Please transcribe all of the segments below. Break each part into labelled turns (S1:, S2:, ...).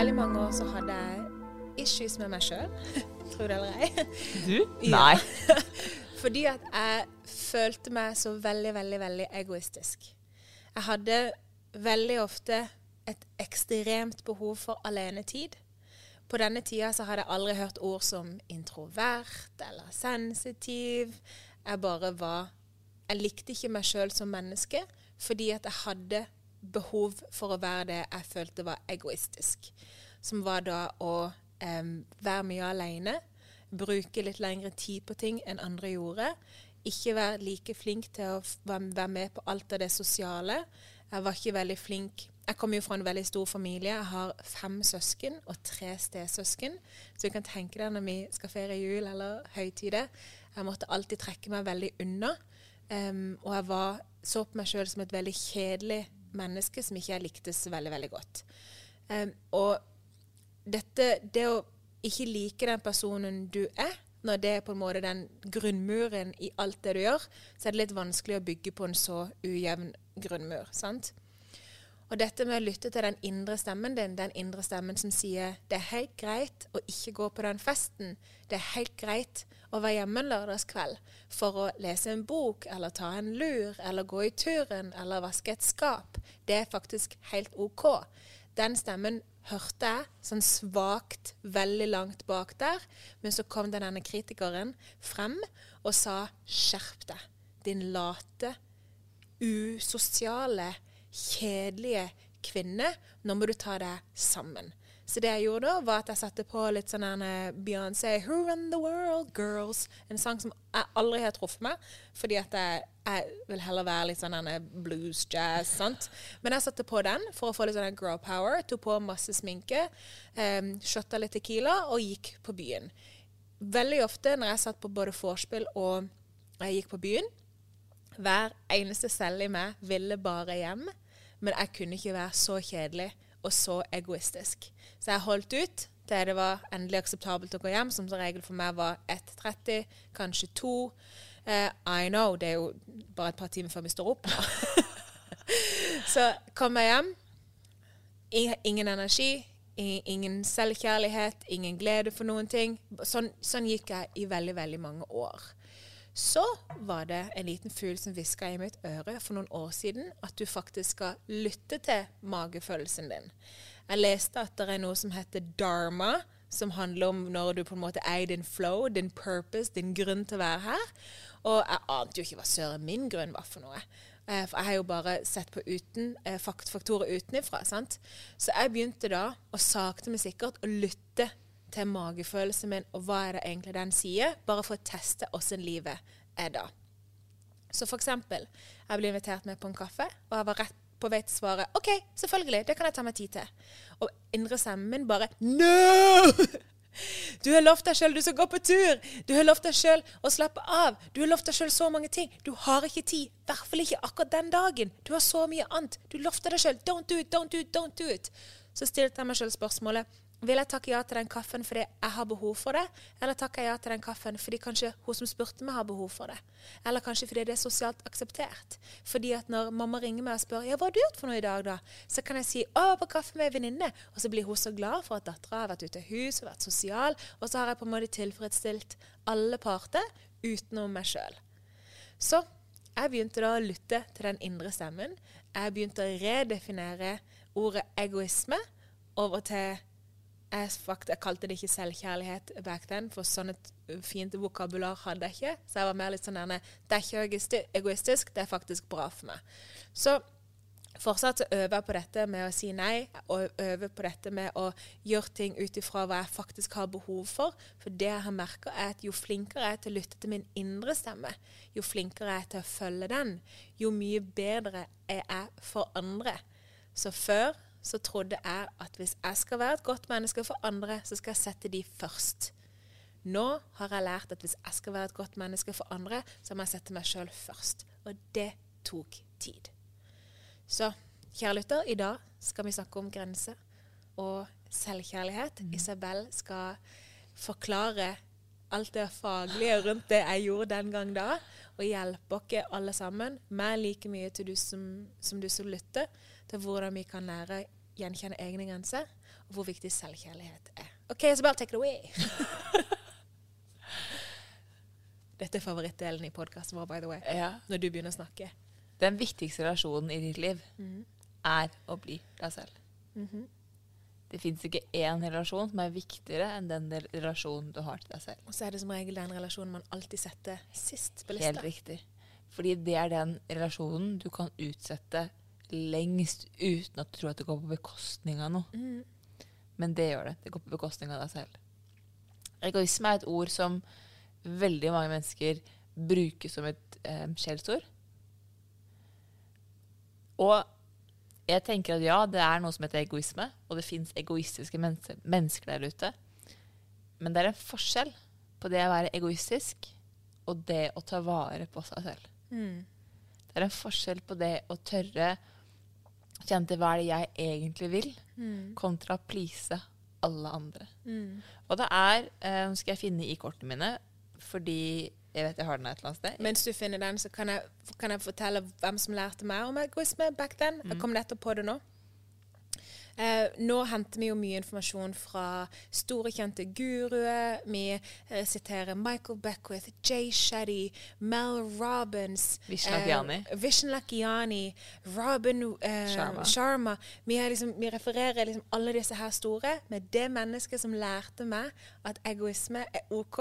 S1: Veldig mange år så hadde jeg issues med meg sjøl. Tror det eller ei.
S2: Du?
S1: Ja.
S2: Nei.
S1: Fordi at jeg følte meg så veldig, veldig, veldig egoistisk. Jeg hadde veldig ofte et ekstremt behov for alenetid. På denne tida så hadde jeg aldri hørt ord som introvert eller sensitiv. Jeg bare var Jeg likte ikke meg sjøl som menneske fordi at jeg hadde behov for å være det jeg følte var egoistisk. Som var da å eh, være mye aleine, bruke litt lengre tid på ting enn andre gjorde. Ikke være like flink til å være med på alt av det sosiale. Jeg var ikke veldig flink Jeg kommer jo fra en veldig stor familie. Jeg har fem søsken og tre stesøsken. Så du kan tenke deg når vi skal feire jul eller høytider. Jeg måtte alltid trekke meg veldig unna. Um, og jeg var, så på meg sjøl som et veldig kjedelig menneske som ikke jeg likte så veldig, veldig godt. Em, og dette, det å ikke like den personen du er, når det er på en måte den grunnmuren i alt det du gjør, så er det litt vanskelig å bygge på en så ujevn grunnmur. sant? Og dette med å lytte til den indre stemmen din, den indre stemmen som sier det er helt greit å ikke gå på den festen, det er helt greit å være hjemme en lørdagskveld for å lese en bok, eller ta en lur, eller gå i turen, eller vaske et skap. Det er faktisk helt OK. Den stemmen hørte jeg sånn svakt, veldig langt bak der, men så kom den denne kritikeren frem og sa skjerp deg, din late, usosiale, kjedelige kvinne. Nå må du ta deg sammen. Så det jeg gjorde da, var at jeg satte på litt sånn eh, Beyoncé 'Who Run The World Girls'. En sang som jeg aldri har truffet meg, fordi at jeg, jeg vil heller være litt sånn blues, jazz, sant. Men jeg satte på den for å få litt sånn grow power. Tok på masse sminke, um, shotta litt Tequila og gikk på byen. Veldig ofte når jeg satt på både vorspiel og jeg gikk på byen, hver eneste celle i meg ville bare hjem, men jeg kunne ikke være så kjedelig og så egoistisk. Så jeg holdt ut til det var endelig akseptabelt å gå hjem, som som regel for meg var 1.30, kanskje 2. Uh, I know, det er jo bare et par timer før vi står opp så kom jeg hjem. Ingen energi, ingen selvkjærlighet, ingen glede for noen ting. Sånn, sånn gikk jeg i veldig, veldig mange år. Så var det en liten fugl som hviska i mitt øre for noen år siden at du faktisk skal lytte til magefølelsen din. Jeg leste at det er noe som heter dharma, som handler om når du på en måte er i din flow, din purpose, din grunn til å være her. Og jeg ante jo ikke hva søren min grunn var for noe. Eh, For jeg har jo bare sett på uten, eh, faktorer utenifra. sant? Så jeg begynte da, og sakte, men sikkert, å lytte til magefølelsen min, og hva er det egentlig den sier, bare for å teste åssen livet er da. Så for eksempel, jeg ble invitert med på en kaffe, og jeg var rett på vei til svaret OK, selvfølgelig, det kan jeg ta meg tid til. Og indre stemmen min bare No! Du har lovt deg sjøl du skal gå på tur. Du har lovt deg sjøl å slappe av. Du har lovt deg sjøl så mange ting. Du har ikke tid. I hvert fall ikke akkurat den dagen. Du har så mye annet. Du lovte deg sjøl. Don't do it, don't do it, don't do it. Så stilte jeg meg sjøl spørsmålet vil jeg takke ja til den kaffen fordi jeg har behov for det, eller takker jeg ja til den kaffen fordi kanskje hun som spurte meg, har behov for det? Eller kanskje fordi det er sosialt akseptert? Fordi at når mamma ringer meg og spør ja, hva har du gjort for noe i dag, da? Så kan jeg si å, på kaffe med ei venninne. Og så blir hun så glad for at dattera har vært ute av hus og vært sosial. Og så har jeg på en måte tilfredsstilt alle parter utenom meg sjøl. Så jeg begynte da å lytte til den indre stemmen. Jeg begynte å redefinere ordet egoisme over til jeg, fakt, jeg, kalte det ikke selvkjærlighet back then, for sånn fint vokabular hadde jeg ikke. Så jeg var mer litt sånn derne Det er ikke egoistisk, det er faktisk bra for meg. Så fortsatt øver jeg på dette med å si nei, og øver på dette med å gjøre ting ut ifra hva jeg faktisk har behov for. For det jeg har merka, er at jo flinkere jeg er til å lytte til min indre stemme, jo flinkere jeg er til å følge den, jo mye bedre er jeg for andre. Så før så trodde jeg at hvis jeg skal være et godt menneske for andre, så skal jeg sette de først. Nå har jeg lært at hvis jeg skal være et godt menneske for andre, så må jeg sette meg sjøl først. Og det tok tid. Så kjære lytter, i dag skal vi snakke om grenser og selvkjærlighet. Mm. Isabel skal forklare alt det faglige rundt det jeg gjorde den gang da, og hjelpe oss alle sammen, meg like mye til du som, som du som lytter, til hvordan vi kan lære gjenkjenne egne grenser, og hvor viktig selvkjærlighet er. OK, så bare take it away. Dette er favorittdelen i podkasten vår, by the way. Ja. Når du begynner å snakke.
S2: Den viktigste relasjonen i ditt liv mm. er å bli deg selv. Mm -hmm. Det fins ikke én relasjon som er viktigere enn den relasjonen du har til deg selv.
S1: Og så er det som regel den relasjonen man alltid setter sist på lista.
S2: Helt riktig. Fordi det er den relasjonen du kan utsette lengst uten at du tror at det går på bekostning av noe. Mm. Men det gjør det. Det går på bekostning av deg selv. Egoisme er et ord som veldig mange mennesker bruker som et eh, skjellsord. Og jeg tenker at ja, det er noe som heter egoisme, og det fins egoistiske mennesker der ute. Men det er en forskjell på det å være egoistisk og det å ta vare på seg selv. Mm. Det er en forskjell på det å tørre kjente hva er det jeg egentlig vil, mm. kontra please alle andre. Mm. Og det er eh, Nå skal jeg finne i kortene mine, fordi jeg vet jeg har den et eller annet sted.
S1: Mens du finner den, så kan jeg, kan jeg fortelle hvem som lærte meg om egoisme back then. Jeg mm. kom nettopp på det nå. Eh, nå henter vi jo mye informasjon fra store, kjente guruer. Vi eh, siterer Michael Beckwith, Jay Shetty, Mel Robbins
S2: Vishen Lakiani.
S1: Eh, Vishen Lakiani Robin eh, Sharma. Sharma. Vi, liksom, vi, refererer liksom alle disse her store. med det mennesket som lærte meg at egoisme er OK,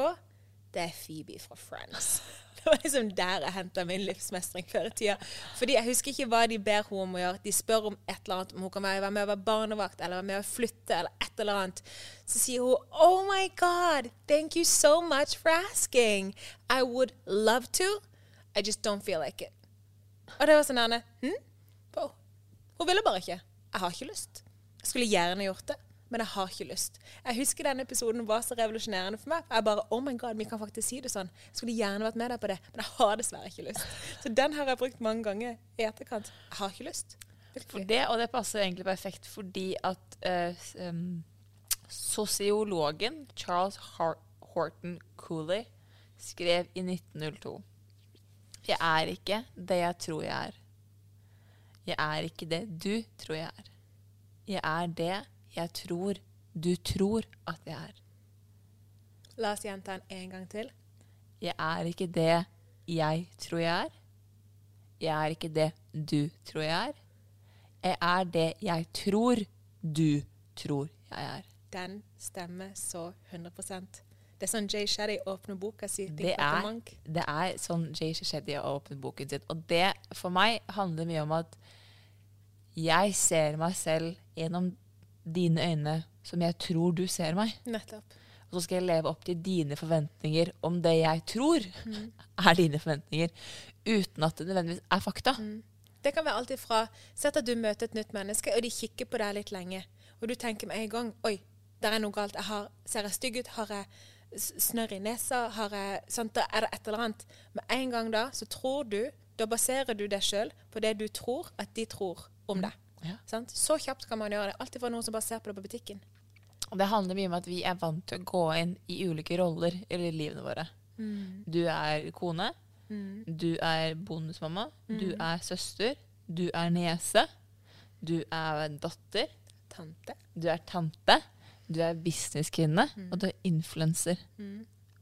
S1: det er Phoebe fra Friends. Det var liksom der jeg henta min livsmestring før i tida. Fordi jeg husker ikke hva de ber henne om å gjøre. De spør om et eller annet, om hun kan være med å være barnevakt eller være med å flytte eller et eller annet. Så sier hun Oh my God, thank you so much for asking. I would love to. I just don't feel like it. Og det var sånn Erne, hm? Hun ville bare ikke. Jeg har ikke lyst. Jeg skulle gjerne gjort det men jeg har ikke lyst. Jeg husker denne episoden var så revolusjonerende for meg. Jeg bare Oh my God, vi kan faktisk si det sånn. Jeg skulle gjerne vært med deg på det, men jeg har dessverre ikke lyst. Så den har jeg brukt mange ganger i etterkant. Jeg har ikke lyst.
S2: Det, og det passer egentlig perfekt fordi at uh, um, sosiologen Charles Horton Cooley skrev i 1902 Jeg er ikke det jeg tror jeg er. Jeg er ikke det du tror jeg er. Jeg er det jeg tror du tror at jeg er.
S1: La oss gjenta den en gang til.
S2: Jeg er ikke det jeg tror jeg er. Jeg er ikke det du tror jeg er. Jeg er det jeg tror du tror jeg er.
S1: Den stemmer så 100% Det er sånn Jay Shetty åpner boka si.
S2: Det er, det er sånn Jay Shetty åpner boken sin. Og det for meg handler mye om at jeg ser meg selv gjennom dine øyne som jeg tror du ser meg.
S1: Nettopp.
S2: Og så skal jeg leve opp til dine forventninger om det jeg tror mm. er dine forventninger, uten at det nødvendigvis er fakta. Mm.
S1: Det kan være alt ifra Sett at du møter et nytt menneske, og de kikker på deg litt lenge. Og du tenker med en gang Oi, der er noe galt. Jeg har, ser jeg stygg ut? Har jeg snørr i nesa? Har jeg, sant? Da er det et eller annet. Med en gang da, så tror du Da baserer du deg sjøl på det du tror at de tror om deg.
S2: Ja.
S1: Sant? Så kjapt kan man gjøre det. Alltid fra noen som bare ser på det på butikken.
S2: Det handler mye om at vi er vant til å gå inn i ulike roller i livene våre. Du er kone. Du er bonusmamma. Du er søster. Du er niese. Du er datter.
S1: Tante.
S2: Du er tante. Du er businesskvinne. Og du er influenser.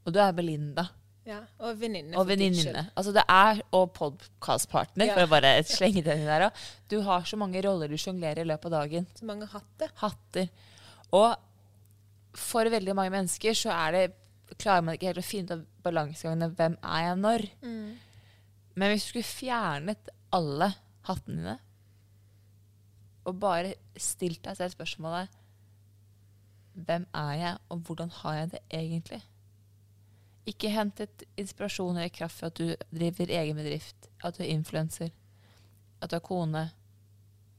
S2: Og du er Belinda.
S1: Ja, og venninne.
S2: Og
S1: for Guds skyld.
S2: venninne. Altså det er, og podkastpartner,
S1: Ja.
S2: for å bare slenge den der òg. Du har så mange roller du sjonglerer i løpet av dagen.
S1: Så mange hatter.
S2: Hatter. Og for veldig mange mennesker så er det klarer man ikke helt å finne ut av balansegangene. Hvem er jeg når? Men hvis du skulle fjernet alle hattene dine, og bare stilt deg selv spørsmålet Hvem er jeg, og hvordan har jeg det egentlig? Ikke hentet inspirasjon eller kraft for at du driver egen bedrift, at du er influenser, at du er kone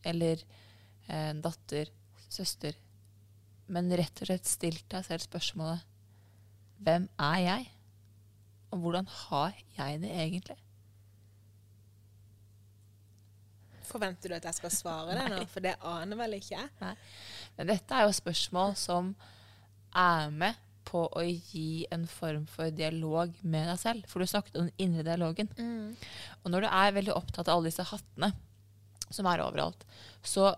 S2: eller eh, datter, søster. Men rett og slett stilt deg selv spørsmålet Hvem er jeg? Og hvordan har jeg det egentlig?
S1: Forventer du at jeg skal svare det nå? For det aner vel ikke jeg.
S2: Men dette er jo spørsmål som er med på å gi en form for dialog med deg selv. For du snakket om den indre dialogen. Og når du er veldig opptatt av alle disse hattene som er overalt, så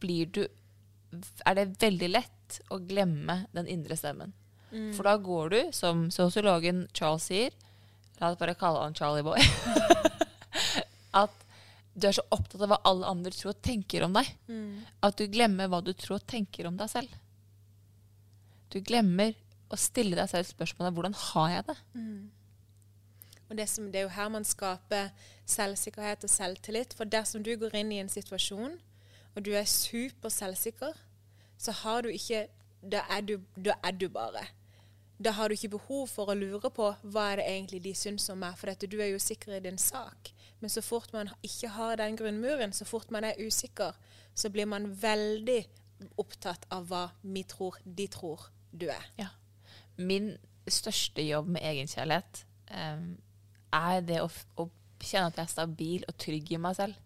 S2: blir du er det veldig lett å glemme den indre stemmen. For da går du, som sosiologen Charles sier La oss bare kalle han Charlie Boy. at du er så opptatt av hva alle andre tror og tenker om deg, at du glemmer hva du tror og tenker om deg selv. Du glemmer å stille deg selv spørsmålet 'Hvordan har jeg det?'
S1: Og det, som, det er jo her man skaper selvsikkerhet og selvtillit. For dersom du går inn i en situasjon, og du er super selvsikker, så har du ikke Da er du, da er du bare. Da har du ikke behov for å lure på hva er det egentlig de syns om meg, for dette, du er jo sikker i din sak. Men så fort man ikke har den grunnmuren, så fort man er usikker, så blir man veldig opptatt av hva vi tror de tror du er.
S2: Ja. Min største jobb med egenkjærlighet um, er det å, å kjenne at jeg er stabil og trygg i meg selv.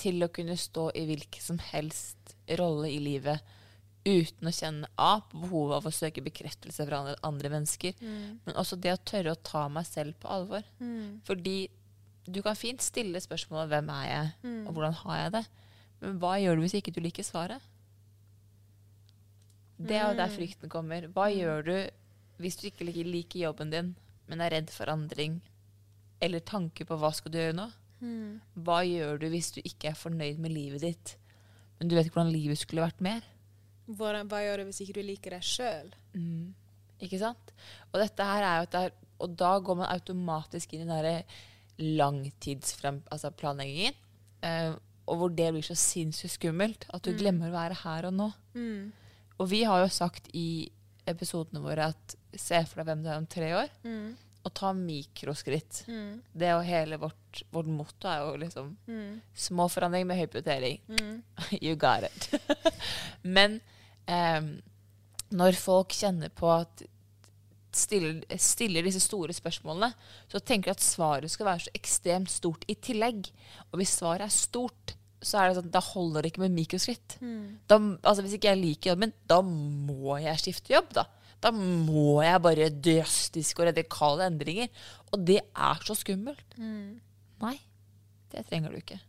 S2: Til å kunne stå i hvilken som helst rolle i livet uten å kjenne A på behovet av å søke bekreftelse fra andre, andre mennesker, men også det å tørre å ta meg selv på alvor. Fordi du kan fint stille spørsmålet 'Hvem er jeg?' og 'Hvordan har jeg det?' Men hva gjør du hvis ikke du liker svaret? Det er jo der frykten kommer. Hva gjør du hvis du ikke liker, jobben din, men er redd for endring? Eller tanke på hva skal du gjøre nå? Hva gjør du hvis du ikke er fornøyd med livet ditt, men du vet ikke hvordan livet skulle vært mer?
S1: Hva, hva gjør du hvis ikke du liker deg sjøl?
S2: Ikke sant? Og dette her er jo der, og da går man automatisk inn i den derre langtidsplanleggingen, altså eh, og hvor det blir så sinnssykt skummelt at du glemmer å være her og nå. Og vi har jo sagt i episodene våre at se for deg hvem du er om tre år, og ta mikroskritt. Det er jo hele vårt, vårt motto er jo liksom små forandringer med høy prioritering. you got it. Men em, når folk kjenner på at stiller, stiller disse store spørsmålene, så tenker de at svaret skal være så ekstremt stort i tillegg. Og hvis svaret er stort, så er det sånn, da holder det ikke med mikroskritt. Da, altså Hvis ikke jeg liker jobben, da må jeg skifte jobb. Da Da må jeg bare drastiske og radikale endringer. Og det er så skummelt. Nei, det trenger du ikke.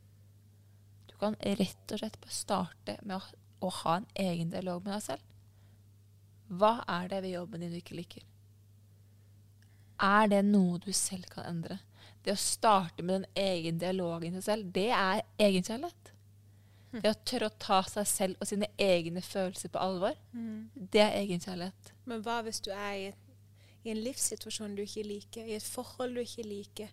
S2: Du kan rett og slett bare starte med å, å ha en egen dialog med deg selv. Hva er det ved jobben din du ikke liker? Er det noe du selv kan endre? Det å starte med den egen dialogen i seg selv, det er egenkjærlighet. Det å tørre å ta seg selv og sine egne følelser på alvor, det er egenkjærlighet.
S1: Men hva hvis du er i, et, i en livssituasjon du ikke liker, i et forhold du ikke liker?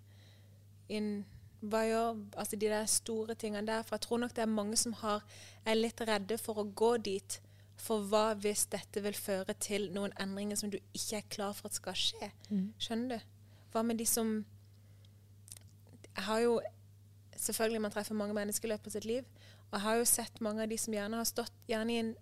S1: In, hva gjør altså de der store tingene der? For jeg tror nok det er mange som har, er litt redde for å gå dit. For hva hvis dette vil føre til noen endringer som du ikke er klar for at skal skje? Skjønner du? Hva med de som Jeg har jo Selvfølgelig man treffer mange mennesker i løpet av sitt liv. Og jeg har jo sett mange av de som gjerne har stått gjerne i en,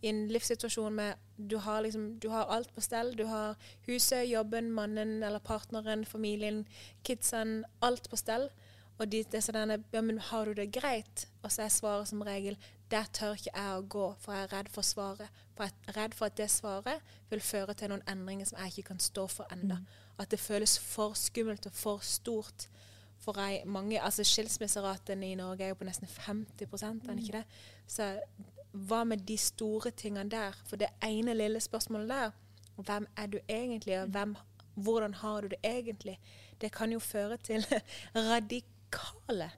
S1: i en livssituasjon med du har, liksom, du har alt på stell. Du har huset, jobben, mannen eller partneren, familien, kidsen. Alt på stell. Og de, det er sånn ja, men har du det greit? Og så er svaret som regel der tør ikke jeg å gå, for jeg er redd for svaret. For jeg er redd for at det svaret vil føre til noen endringer som jeg ikke kan stå for enda. Mm. At det føles for skummelt og for stort. For ei, mange, altså Skilsmisseraten i Norge er jo på nesten 50 er ikke det? Så hva med de store tingene der? For det ene lille spørsmålet der, hvem er du egentlig, og hvem, hvordan har du det egentlig? Det kan jo føre til radikale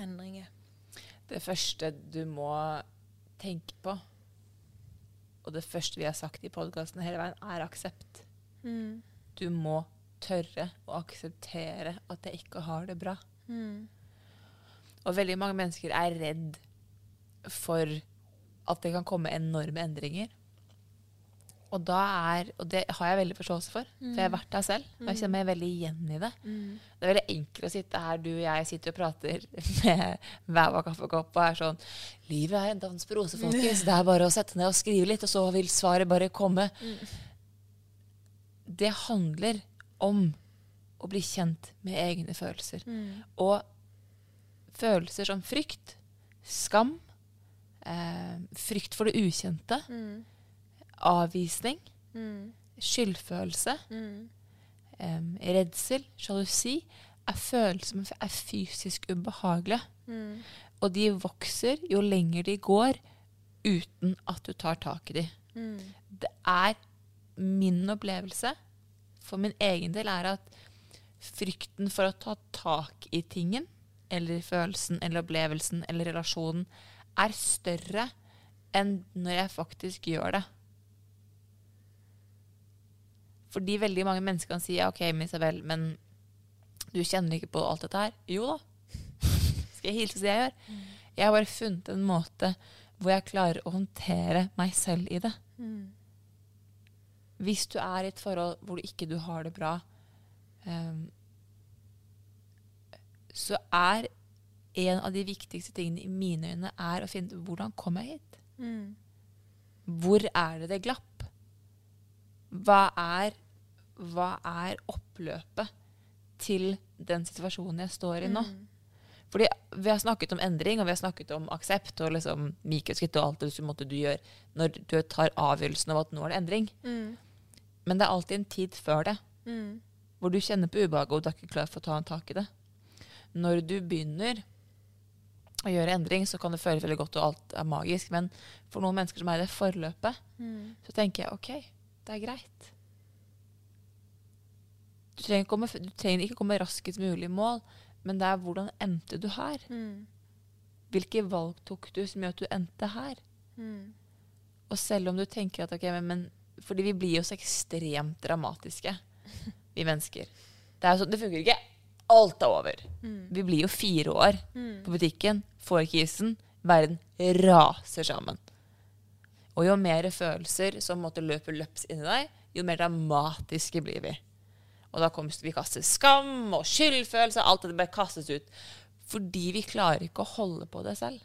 S1: endringer.
S2: Det første du må tenke på, og det første vi har sagt i podkasten hele veien, er aksept. Mm. Du må tørre å akseptere at jeg ikke har det bra. Mm. Og veldig mange mennesker er redd for at det kan komme enorme endringer. Og, er, og det har jeg veldig forståelse for, mm. for jeg har vært der selv. Og jeg kjenner meg veldig igjen i det. Mm. Det er veldig enkelt å sitte her, du og jeg sitter og prater med hver vår kaffekopp og er sånn Livet er en dans på roser, folkens. Det er bare å sette ned og skrive litt, og så vil svaret bare komme. Mm. Det handler om å bli kjent med egne følelser. Mm. Og følelser som frykt, skam, eh, frykt for det ukjente, mm. avvisning, mm. skyldfølelse, eh, redsel, sjalusi, er følelser som er fysisk ubehagelige. Mm. Og de vokser jo lenger de går uten at du tar tak i dem. Mm. Det er min opplevelse for min egen del er at frykten for å ta tak i tingen, eller følelsen eller opplevelsen eller relasjonen, er større enn når jeg faktisk gjør det. Fordi veldig mange mennesker kan si ja, OK, Isabel, men du kjenner ikke på alt dette her. Jo da. Skal jeg hilse det jeg gjør? Mm. Jeg har bare funnet en måte hvor jeg klarer å håndtere meg selv i det. Mm. Hvis du er i et forhold hvor du ikke du har det bra, um, så er en av de viktigste tingene i mine øyne er å finne ut hvordan kom jeg hit? Mm. Hvor er det det glapp? Hva er, hva er oppløpet til den situasjonen jeg står i nå? Mm. Fordi Vi har snakket om endring og vi har snakket om aksept og liksom mikroskritt og alt det som du gjør når du tar avgjørelsen av at nå er det endring. Mm. Men det er alltid en tid før det, mm. hvor du kjenner på ubehaget og du er ikke klar for å ta en tak i det. Når du begynner å gjøre endring, så kan det føles veldig godt, og alt er magisk. Men for noen mennesker som er i det forløpet, mm. så tenker jeg OK, det er greit. Du trenger, komme, du trenger, ikke komme raskest mulig i mål, men det er hvordan endte du her? Mm. Hvilke valg tok du som gjør at du endte her? Mm. Og selv om du tenker at OK, men, men fordi vi blir jo så ekstremt dramatiske, vi mennesker. Det, er så, det funker ikke. Alt er over. Mm. Vi blir jo fire år mm. på butikken, får ikke isen. Verden raser sammen. Og jo mer følelser som måtte løpe løps inni deg, jo mer dramatiske blir vi. Og da kommer vi kaster skam og skyldfølelse. Alt det bare kastes ut. Fordi vi klarer ikke å holde på det selv.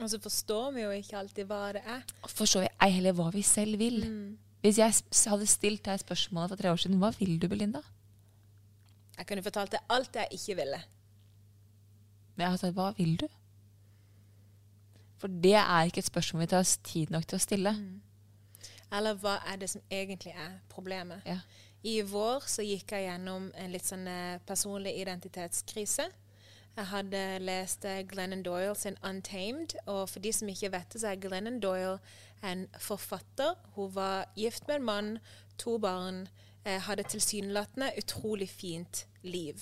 S1: Og så forstår vi jo ikke alltid hva det er.
S2: Forstår vi ei heller hva vi selv vil. Mm. Hvis jeg hadde stilt deg spørsmålet for tre år siden, hva vil du, Belinda?
S1: Jeg kunne fortalt deg alt jeg ikke ville.
S2: Men jeg har sagt, hva vil du? For det er ikke et spørsmål vi tar tid nok til å stille. Mm.
S1: Eller hva er det som egentlig er problemet? Ja. I vår så gikk jeg gjennom en litt sånn eh, personlig identitetskrise. Jeg hadde lest eh, Glennon Doyle sin 'Untamed'. Og for de som ikke vet det, så er Glennon Doyle en forfatter. Hun var gift med en mann, to barn, eh, hadde tilsynelatende utrolig fint liv.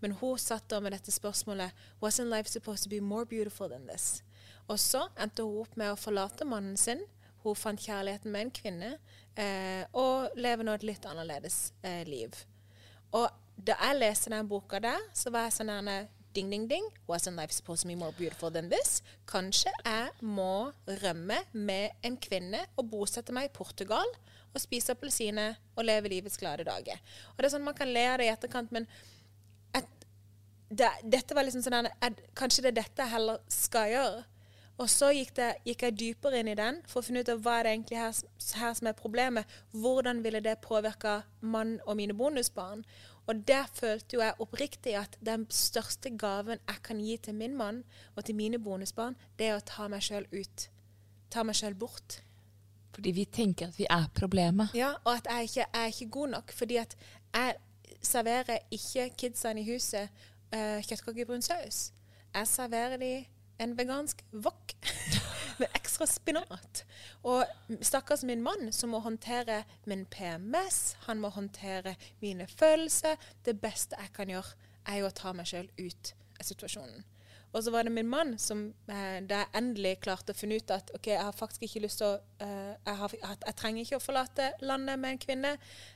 S1: Men hun satt da med dette spørsmålet Wasn't life supposed to be more beautiful than this? Og så endte hun opp med å forlate mannen sin. Hun fant kjærligheten med en kvinne eh, og lever nå et litt annerledes eh, liv. Og da jeg leste den boka der, så var jeg sånn ding, ding, ding. Wasn't life supposed to be more beautiful than this? Kanskje jeg må rømme med en kvinne og bosette meg i Portugal og spise appelsiner og leve livets glade dager. Og det er sånn Man kan le av det i etterkant, men et, det, dette var liksom sånn at, Kanskje det er dette jeg heller skal gjøre. Og så gikk, det, gikk, jeg dypere inn i den for å finne ut av hva er det egentlig her, her som er problemet. Hvordan ville det påvirke mann og mine bonusbarn? Og der følte jo jeg oppriktig at den største gaven jeg kan gi til min mann og til mine bonusbarn, det er å ta meg sjøl ut. Ta meg sjøl bort.
S2: Fordi vi tenker at vi er problemet.
S1: Ja, og at jeg ikke er ikke god nok. Fordi at jeg serverer ikke kidsene i huset uh, kjøttkaker i brun saus. Jeg serverer dem en vegansk wok med ekstra spinat. Og stakkars min mann som må håndtere min PMS, han må håndtere mine følelser. Det beste jeg kan gjøre, er jo å ta meg sjøl ut av situasjonen. Og så var det min mann som eh, da jeg endelig klarte å finne ut at OK, jeg har faktisk ikke lyst til å uh, jeg, har, jeg, trenger ikke å forlate landet med en kvinne.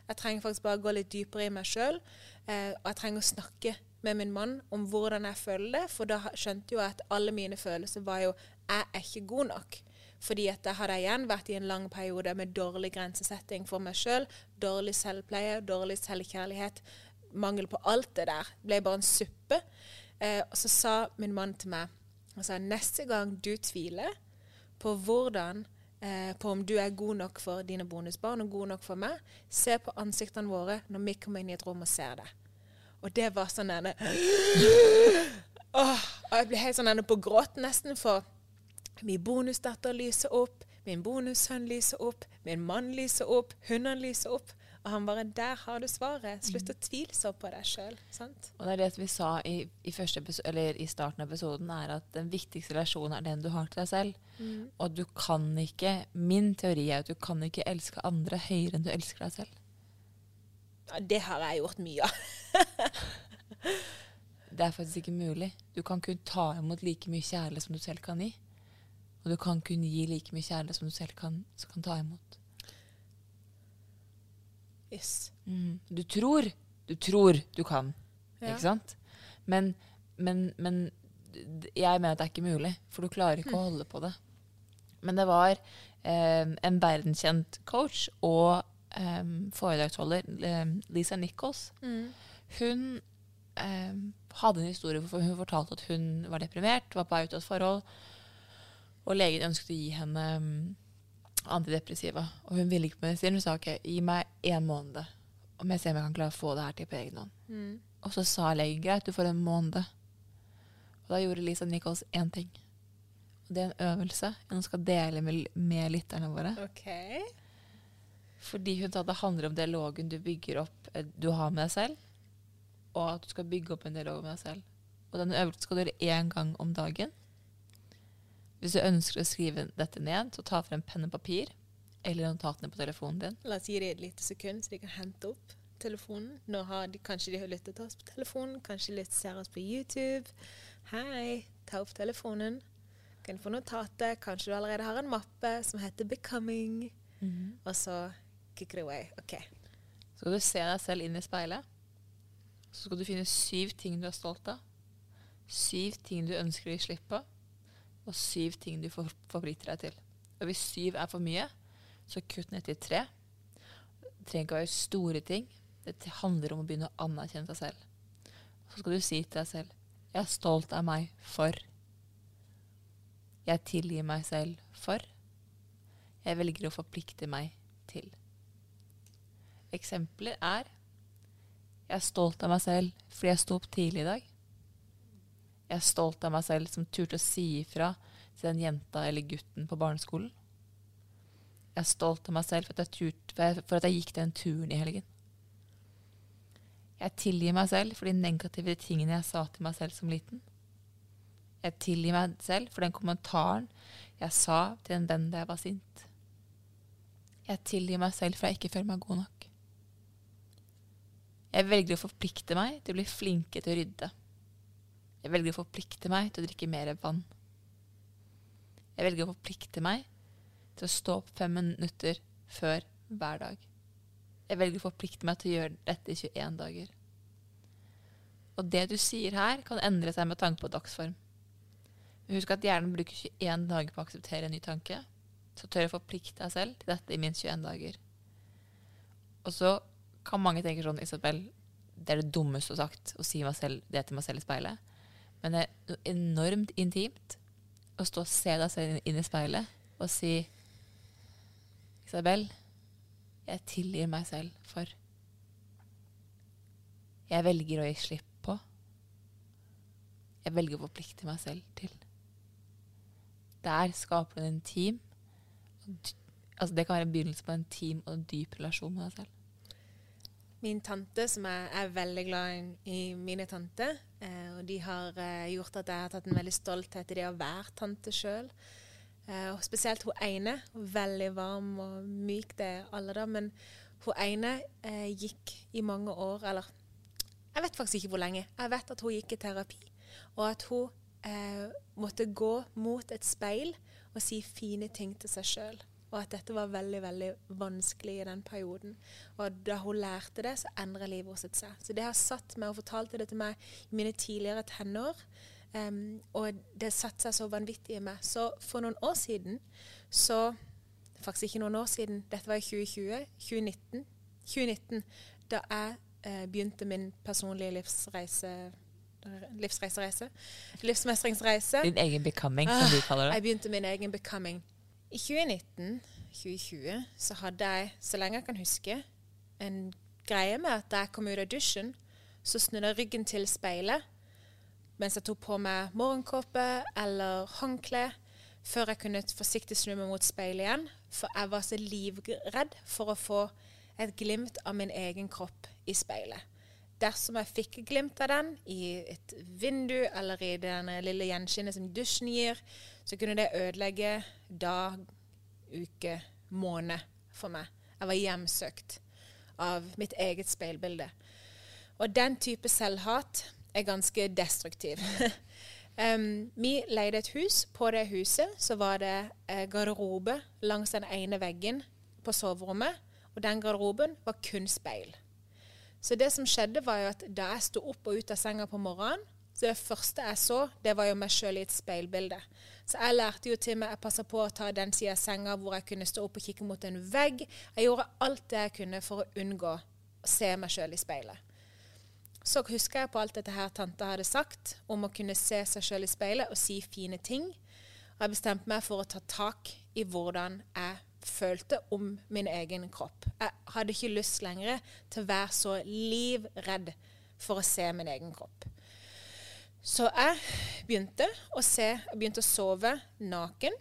S1: Jeg trenger faktisk bare å gå litt dypere i meg sjøl. Eh, og jeg trenger å snakke med min mann om hvordan jeg føler det, for da skjønte jo jeg at alle mine følelser var jo jeg er ikke god nok. Fordi at da hadde jeg igjen vært i en lang periode med dårlig grensesetting for meg sjøl, dårlig selvpleie, dårlig selvkjærlighet, mangel på alt det der. Det ble bare en suppe. Eh, og så sa min mann til meg altså, neste gang du tviler på hvordan eh, på om du er god nok for dine bonusbarn og god nok for meg, se på ansiktene våre når vi kommer inn i et rom og ser det. Og det var sånn denne Åh, Jeg ble helt sånn på gråt nesten, for min bonusdatter lyser opp, min bonussønn lyser opp, min mann lyser opp, hundene lyser opp. Og han bare 'Der har du svaret. Slutt å tvile så på deg sjøl'.
S2: Og det er det vi sa i, i, i, starten av episoden, er at den viktigste relasjonen er den du har til deg selv. Mm. Og du kan ikke Min teori er at du kan ikke elske andre høyere enn du elsker deg selv.
S1: Det har jeg gjort mye av.
S2: det er faktisk ikke mulig. Du kan kun ta imot like mye kjærlighet som du selv kan gi. Og du kan kun gi like mye kjærlighet som du selv kan, kan ta imot.
S1: Yes.
S2: Mm. Du tror du tror du kan, ja. ikke sant? Men, men, men, jeg mener at det er ikke mulig, for du klarer ikke mm. å holde på det. Men det var eh, en verdenskjent coach og eh, foredragsholder, Lisa Nichols. Mm. Hun um, hadde en historie hvor hun fortalte at hun var deprimert, var på vei ut av et forhold, og legen ønsket å gi henne um, antidepressiva. Og hun ville ikke på medisin. Hun sa OK, gi meg én måned, om jeg ser om jeg kan klare å få det her til på egen hånd. Mm. Og så sa legen greit, du får en måned. Og da gjorde Lisa Nichols én ting. Og det er en øvelse hun skal dele med, med lytterne våre.
S1: Okay.
S2: Fordi hun sa det handler om dialogen du bygger opp, eh, du har med deg selv, og at du skal bygge opp en dialog med deg selv. Og denne øvelsen skal du gjøre én gang om dagen. Hvis du ønsker å skrive dette ned, så ta frem penn og papir eller notatene på telefonen din.
S1: La oss gi dem et lite sekund, så de kan hente opp telefonen. Nå har de, Kanskje de har lyttet til oss på telefonen, kanskje de ser oss på YouTube. Hei, ta opp telefonen. Kan du få notatet. Kanskje du allerede har en mappe som heter 'Becoming'. Mm -hmm. Og så kick away. OK.
S2: Så skal du se deg selv inn i speilet. Så skal du finne syv ting du er stolt av. Syv ting du ønsker å gi slipp på og syv ting du forplikter deg til. Og hvis syv er for mye, så kutt ned til tre. Det trenger ikke å være store ting. Det handler om å begynne å anerkjenne seg selv. Så skal du si til deg selv Jeg er stolt av meg for. Jeg tilgir meg selv for. Jeg velger å forplikte meg til. Eksempler er Jeg er stolt av meg selv fordi jeg sto opp tidlig i dag. Jeg er stolt av meg selv som turte å si ifra til den jenta eller gutten på barneskolen. Jeg er stolt av meg selv for at jeg, turt, for at jeg gikk den turen i helgen. Jeg tilgir meg selv for de negative tingene jeg sa til meg selv som liten. Jeg tilgir meg selv for den kommentaren jeg sa til en venn da jeg var sint. Jeg tilgir meg selv for jeg ikke føler meg god nok. Jeg velger å forplikte meg til å bli flinke til å rydde. Jeg velger å forplikte meg til å drikke mer vann. Jeg velger å forplikte meg til å stå opp fem minutter før hver dag. Jeg velger å forplikte meg til å gjøre dette i 21 dager. Og det du sier her, kan endre seg med tanke på dagsform. Husk at hjernen bruker 21 dager på å akseptere en ny tanke. Så tør jeg forplikte deg selv til dette i minst 21 dager. Og så kan mange tenke sånn Isabel, det er det dummeste du sagt, å si selv, det til meg selv i speilet. Men det er enormt intimt å stå og se deg selv inn i speilet og si Isabel, jeg tilgir meg selv for Jeg velger å gi slipp på. Jeg velger å forplikte meg selv til. Der skaper du en intim altså Det kan være en begynnelse på en intim og dyp relasjon med deg selv.
S1: Min tante, som jeg er veldig glad i mine tanter, eh, og de har eh, gjort at jeg har tatt en veldig stolthet i det å være tante sjøl. Eh, spesielt hun ene. Veldig varm og myk, det er alle, da. Men hun ene eh, gikk i mange år, eller jeg vet faktisk ikke hvor lenge. Jeg vet at hun gikk i terapi, og at hun eh, måtte gå mot et speil og si fine ting til seg sjøl og at dette var veldig veldig vanskelig i den perioden. Og da hun lærte det, så endra livet hennes seg. Så det har satt meg og fortalte det til meg i mine tidligere tenår. Um, og det satte seg så vanvittig i meg. Så for noen år siden så Faktisk ikke noen år siden, dette var i 2020. 2019. 2019 da jeg eh, begynte min personlige livsreise livsreisereise. Livsmestringsreise.
S2: Din egen becoming, som du kaller det.
S1: Jeg begynte min egen becoming. I 2019-2020 så hadde jeg, så lenge jeg kan huske, en greie med at da jeg kom ut av dusjen, så snudde jeg ryggen til speilet mens jeg tok på meg morgenkåpe eller håndkle før jeg kunne forsiktig snu meg mot speilet igjen. For jeg var så livredd for å få et glimt av min egen kropp i speilet. Dersom jeg fikk glimt av den i et vindu eller i det lille gjenskinnet som dusjen gir, så kunne det ødelegge dag, uke, måned for meg. Jeg var hjemsøkt av mitt eget speilbilde. Og den type selvhat er ganske destruktiv. um, vi leide et hus. På det huset så var det eh, garderobe langs den ene veggen på soverommet. Og den garderoben var kun speil. Så det som skjedde, var jo at da jeg sto opp og ut av senga på morgenen, så det første jeg så, det var jo meg sjøl i et speilbilde. Så jeg lærte jo til meg Jeg passa på å ta den sida av senga hvor jeg kunne stå opp og kikke mot en vegg. Jeg gjorde alt det jeg kunne for å unngå å se meg sjøl i speilet. Så husker jeg på alt dette her tante hadde sagt om å kunne se seg sjøl i speilet og si fine ting. Og jeg bestemte meg for å ta tak i hvordan jeg følte om min egen kropp. Jeg hadde ikke lyst lenger til å være så livredd for å se min egen kropp. Så jeg begynte å se, jeg begynte å sove naken.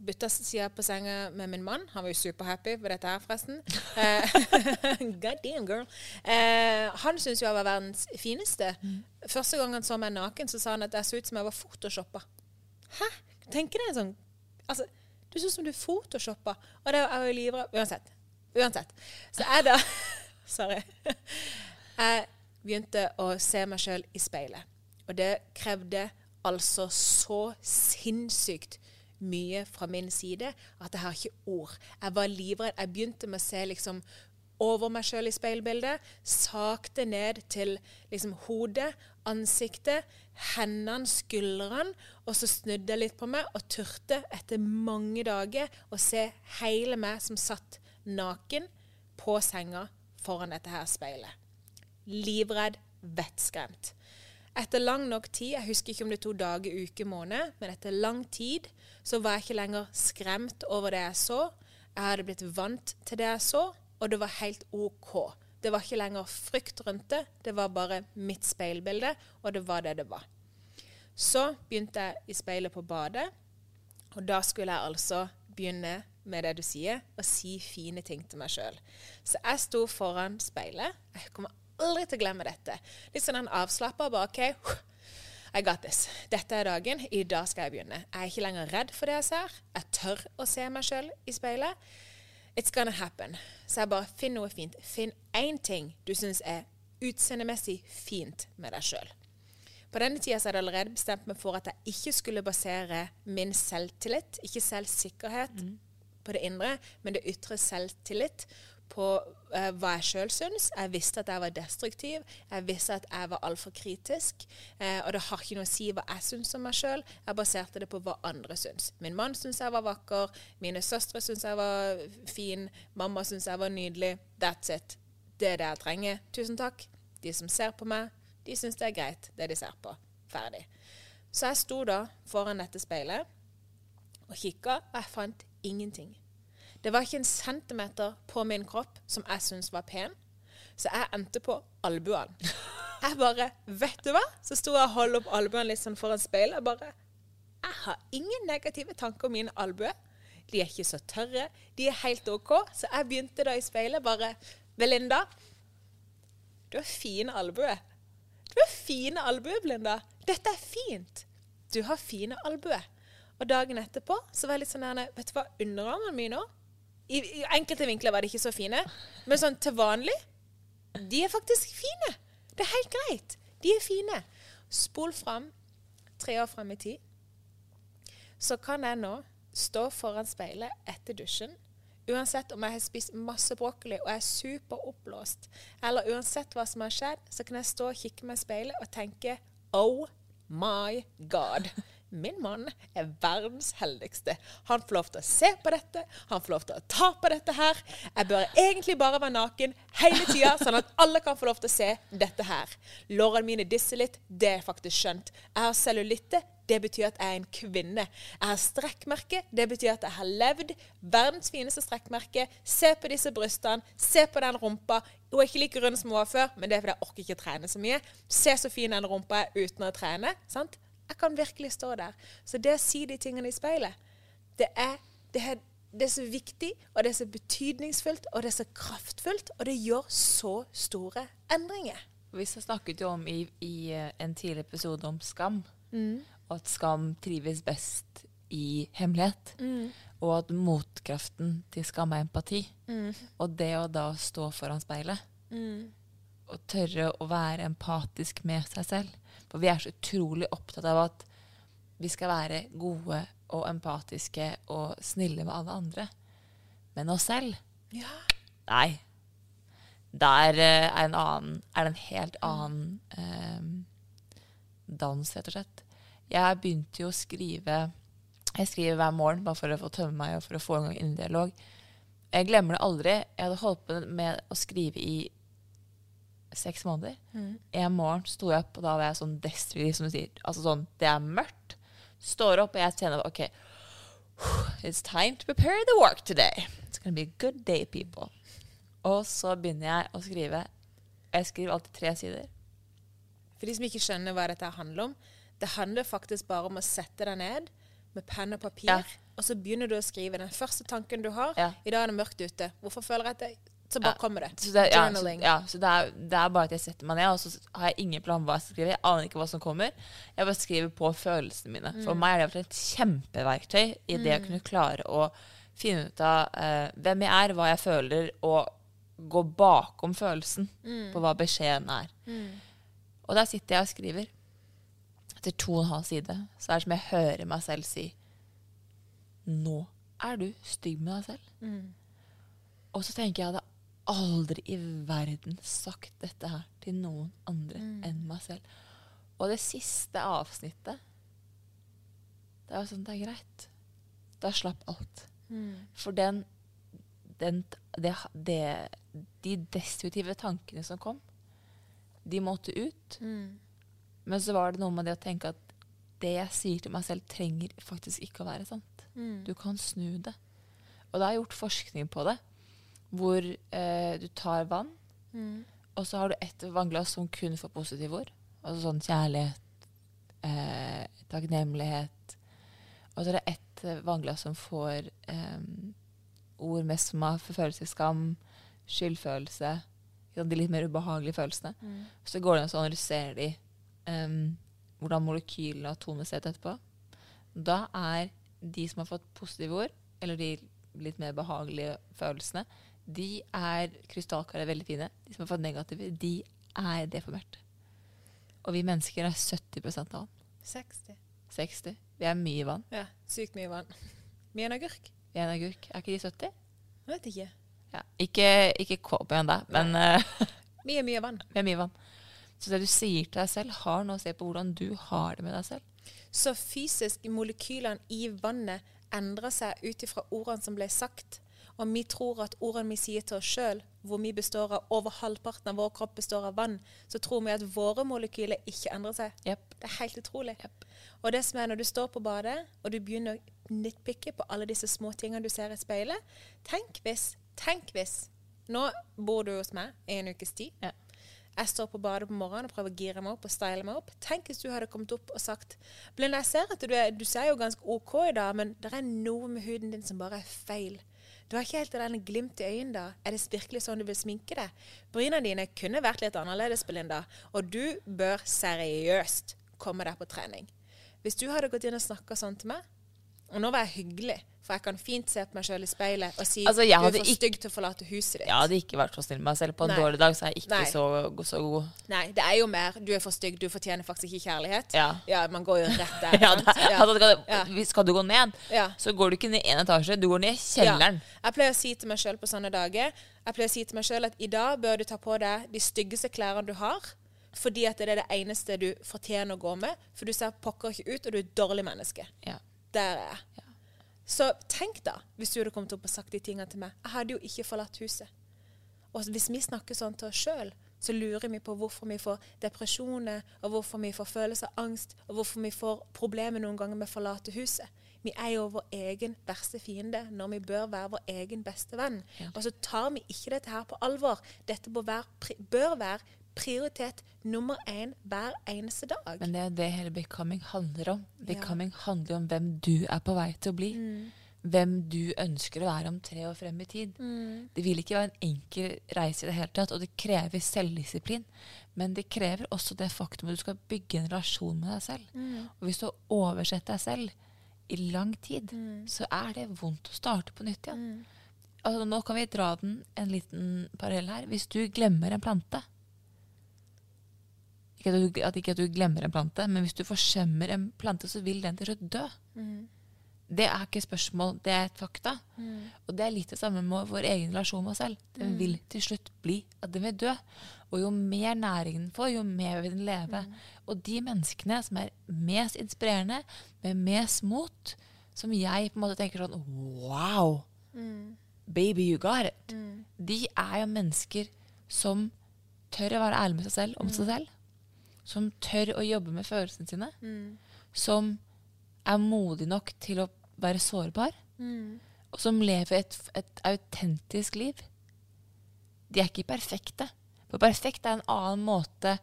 S1: Bytta sida på senga med min mann. Han var jo superhappy på dette her, forresten. Eh, God damn, girl. Eh, han syntes jo jeg var verdens fineste. Første gang han så meg naken, så sa han at jeg så ut som jeg var photoshoppa. Hæ? Tenker en sånn Altså, du ser ut som du photoshopper. Og det er jo livredd Uansett. Uansett. Så jeg da Sorry. Jeg begynte å se meg sjøl i speilet. Og det krevde altså så sinnssykt mye fra min side at jeg har ikke ord. Jeg var livredd. Jeg begynte med å se liksom over meg sjøl i speilbildet. Sakte ned til liksom hodet, ansiktet, hendene, skuldrene. Og så snudde jeg litt på meg og turte etter mange dager å se hele meg som satt naken på senga foran dette her speilet. Livredd, vettskremt. Etter lang nok tid, jeg husker ikke om det to dager, uke, måned, men etter lang tid så var jeg ikke lenger skremt over det jeg så. Jeg hadde blitt vant til det jeg så, og det var helt OK. Det var ikke lenger frykt rundt det, det var bare mitt speilbilde, og det var det det var. Så begynte jeg i speilet på badet, og da skulle jeg altså begynne med det du sier, og si fine ting til meg sjøl. Så jeg sto foran speilet. Jeg kommer aldri til å glemme dette. Litt sånn avslappa. Bare OK, I got this. Dette er dagen. I dag skal jeg begynne. Jeg er ikke lenger redd for det jeg ser. Jeg tør å se meg sjøl i speilet. It's gonna happen. Så jeg bare finn noe fint. Finn én ting du syns er utseendemessig fint med deg sjøl. På denne tida hadde jeg allerede bestemt meg for at jeg ikke skulle basere min selvtillit, ikke selvsikkerhet, mm. på det indre, men det ytre selvtillit på uh, hva jeg sjøl syns. Jeg visste at jeg var destruktiv. Jeg visste at jeg var altfor kritisk. Uh, og det har ikke noe å si hva jeg syns om meg sjøl. Jeg baserte det på hva andre syns. Min mann syns jeg var vakker. Mine søstre syns jeg var fin. Mamma syns jeg var nydelig. That's it. Det er det jeg trenger. Tusen takk. De som ser på meg, de syns det er greit, det de ser på. Ferdig. Så jeg sto da foran dette speilet og kikka, og jeg fant ingenting. Det var ikke en centimeter på min kropp som jeg syntes var pen, så jeg endte på albuene. Jeg bare Vet du hva? Så sto jeg og holdt opp albuene litt sånn foran speilet. Jeg bare Jeg har ingen negative tanker om mine albuer. De er ikke så tørre. De er helt OK. Så jeg begynte da i speilet bare Belinda, du har fine albuer. Du har fine albuer, Belinda. Dette er fint. Du har fine albuer. Og dagen etterpå så var jeg litt sånn Vet du hva, underarmene mine òg I, I enkelte vinkler var de ikke så fine, men sånn til vanlig De er faktisk fine. Det er helt greit. De er fine. Spol fram tre år fram i tid. Så kan jeg nå stå foran speilet etter dusjen. Uansett om jeg har spist masse brokkoli og er superoppblåst, eller uansett hva som har skjedd, så kan jeg stå og kikke meg i speilet og tenke Oh my God. Min mann er verdens heldigste. Han får lov til å se på dette, han får lov til å ta på dette her. Jeg bør egentlig bare være naken hele tida, sånn at alle kan få lov til å se dette her. Lårene mine disser litt, det er faktisk skjønt. Jeg har cellulitte, det betyr at jeg er en kvinne. Jeg har strekkmerke, det betyr at jeg har levd. Verdens fineste strekkmerke. Se på disse brystene, se på den rumpa. Hun er ikke like rund som hun var før, men det er fordi jeg orker ikke trene så mye. Se så fin den rumpa er uten å trene. sant? Jeg kan virkelig stå der. Så det å si de tingene i speilet, det er, det er, det er så viktig, og det er så betydningsfullt, og det er så kraftfullt, og det gjør så store endringer.
S2: Vi snakket jo om i, i eh, en tidligere episode om skam, og at skam trives best i hemmelighet. Og at motkraften til skam er empati. Og det å da stå foran speilet og tørre å være empatisk med seg selv. For vi er så utrolig opptatt av at vi skal være gode og empatiske og snille med alle andre. Men oss selv
S1: Ja.
S2: Nei. Der eh, er, en annen, er det en helt annen eh, dans, rett og slett. Jeg begynte jo å skrive Jeg skriver hver morgen bare for å få tømme meg og for å få en gang inn dialog. Jeg glemmer det aldri. Jeg hadde holdt på med å skrive i seks måneder. En morgen sto jeg opp, og da var jeg sånn destruktiv, som du sier. Altså sånn, Det er mørkt. Står opp, og jeg kjenner OK. It's time to prepare the work today. It's gonna be a good day, people. Og så begynner jeg å skrive. Jeg skriver alltid tre sider.
S1: For de som ikke skjønner hva dette handler om, det handler faktisk bare om å sette deg ned med penn og papir,
S2: Ja.
S1: og så begynner du å skrive den første tanken du har.
S2: Ja.
S1: I dag er det mørkt ute. Hvorfor føler jeg at det Så bare kommer det.
S2: Så, det, ja, så, ja, så det, er, det er bare at jeg setter meg ned, og så har jeg ingen plan hva jeg skal skrive. Jeg aner ikke hva som kommer. Jeg bare skriver på følelsene mine. For meg er det et kjempeverktøy i det å kunne klare å finne ut av uh, hvem jeg er, hva jeg føler, og gå bakom følelsen på hva beskjeden er. Og der sitter jeg og skriver. Etter to og en halv side så er det som jeg hører meg selv si Nå er du stygg med deg selv. Og så tenker jeg hadde aldri i verden sagt dette her til noen andre enn meg selv. Og det siste avsnittet Det var sånn, det er greit. Da slapp alt. For den, den det, det, De destruktive tankene som kom, de måtte ut. Men så var det noe med det å tenke at det jeg sier til meg selv, trenger faktisk ikke å være sant. Du kan snu det. Og det er gjort forskning på det, hvor eh, du tar vann, og så har du ett vannglass som kun får positive ord. Altså sånn kjærlighet, eh, takknemlighet. Og så er det ett eh, vannglass som får eh, ord mest som har følelse skam, skyldfølelse. De litt mer ubehagelige følelsene. Så går det an å analysere de, um, hvordan molekylene har tonesett etterpå. Da er de som har fått positive ord, eller de litt mer behagelige følelsene, de er krystallklare, veldig fine. De som har fått negative, de er deformert. Og vi mennesker er 70 av vann.
S1: 60.
S2: 60. Vi er mye vann.
S1: Ja, sykt mye vann. Mye en agurk?
S2: Vi er en agurk. Er ikke de 70?
S1: Jeg vet ikke.
S2: Ja. Ikke, ikke kål på igjen der, men eh,
S1: Mye, mye vann.
S2: vi er mye vann. Så det du sier til deg selv, har noe å se på hvordan du har det med deg selv.
S1: Så fysisk molekylene i vannet endrer seg ut ifra ordene som ble sagt. Og vi tror at ordene vi sier til oss sjøl, hvor vi består av over halvparten av vår kropp består av vann, så tror vi at våre molekyler ikke endrer seg.
S2: Yep.
S1: Det er helt utrolig. Og det som er når du står på badet, og du begynner å nitpikke på alle disse små tingene du ser i speilet Tenk hvis, tenk hvis Nå bor du hos meg i en ukes tid.
S2: Ja.
S1: Jeg står på badet på morgenen og prøver å gire meg opp og style meg opp. Tenk hvis du hadde kommet opp og sagt Blinde, jeg ser at du, er, du ser jo ganske OK i dag, men det er noe med huden din som bare er feil. Du har ikke helt den glimt i øynene da. Er det virkelig sånn du vil sminke deg? Bryna dine kunne vært litt annerledes, Belinda, og du bør seriøst komme deg på trening. Hvis du hadde gått inn og snakka sånn til meg, og nå var jeg hyggelig, for jeg kan fint se på meg sjøl i speilet og si
S2: Altså,
S1: du er for stygg til å forlate huset ditt.
S2: Jeg hadde ikke vært så snill med meg selv. På en
S1: Nei.
S2: dårlig dag så er jeg ikke så, så god.
S1: Nei, det er jo mer du er for stygg, du fortjener faktisk ikke kjærlighet.
S2: Ja.
S1: man går jo rett der.
S2: Ja, da, altså, skal,
S1: Ja.
S2: du gå ned,
S1: Ja.
S2: så går du ikke ned én etasje, du går ned i kjelleren.
S1: Ja. Jeg pleier å si til meg sjøl på sånne dager Jeg pleier å si til meg selv at i dag bør du ta på deg de styggeste klærne du har, fordi at det er det eneste du fortjener å gå med. For du ser pokker ikke ut, og du er et dårlig menneske.
S2: Ja.
S1: Der er jeg. Så tenk da, hvis du hadde kommet opp og sagt de tingene til meg. Jeg hadde jo ikke forlatt huset. Og hvis vi snakker sånn til oss sjøl, så lurer vi på hvorfor vi får depresjoner, og hvorfor vi får følelse av angst, og hvorfor vi får problemer noen ganger med å forlate huset. Vi er jo vår egen verste fiende når vi bør være vår egen beste venn. Og så tar vi ikke dette her på alvor. Dette bør være, bør være prioritet nummer én hver eneste dag.
S2: Men det er det hele becoming handler om. Becoming handler om hvem du er på vei til å bli. Hvem du ønsker å være om tre år frem i tid. Det vil ikke være en enkel reise i det hele tatt, og det krever selvdisiplin. Men det krever også det faktum at du skal bygge en relasjon med deg selv. Og hvis du har oversett deg selv i lang tid, så er det vondt å starte på nytt igjen. Altså, nå kan vi dra den en liten parallell her. Hvis du glemmer en plante, ikke at, du, at ikke at du glemmer en plante, men hvis du forsømmer en plante, så vil den til slutt dø. Det er ikke spørsmål, det er et fakta. Og det er litt det samme med vår egen relasjon med oss selv. Den vil til slutt bli at den vil dø. Og jo mer næring den får, jo mer vil den leve. Og de menneskene som er mest inspirerende, med mest mot, som jeg på en måte tenker sånn Wow! Baby, you got it. De er jo mennesker som tør å være ærlig med seg selv om seg selv. Som tør å jobbe med følelsene sine. Som er modig nok til å være sårbar. Og som lever et, et autentisk liv. De er ikke perfekte. For perfekt er en annen måte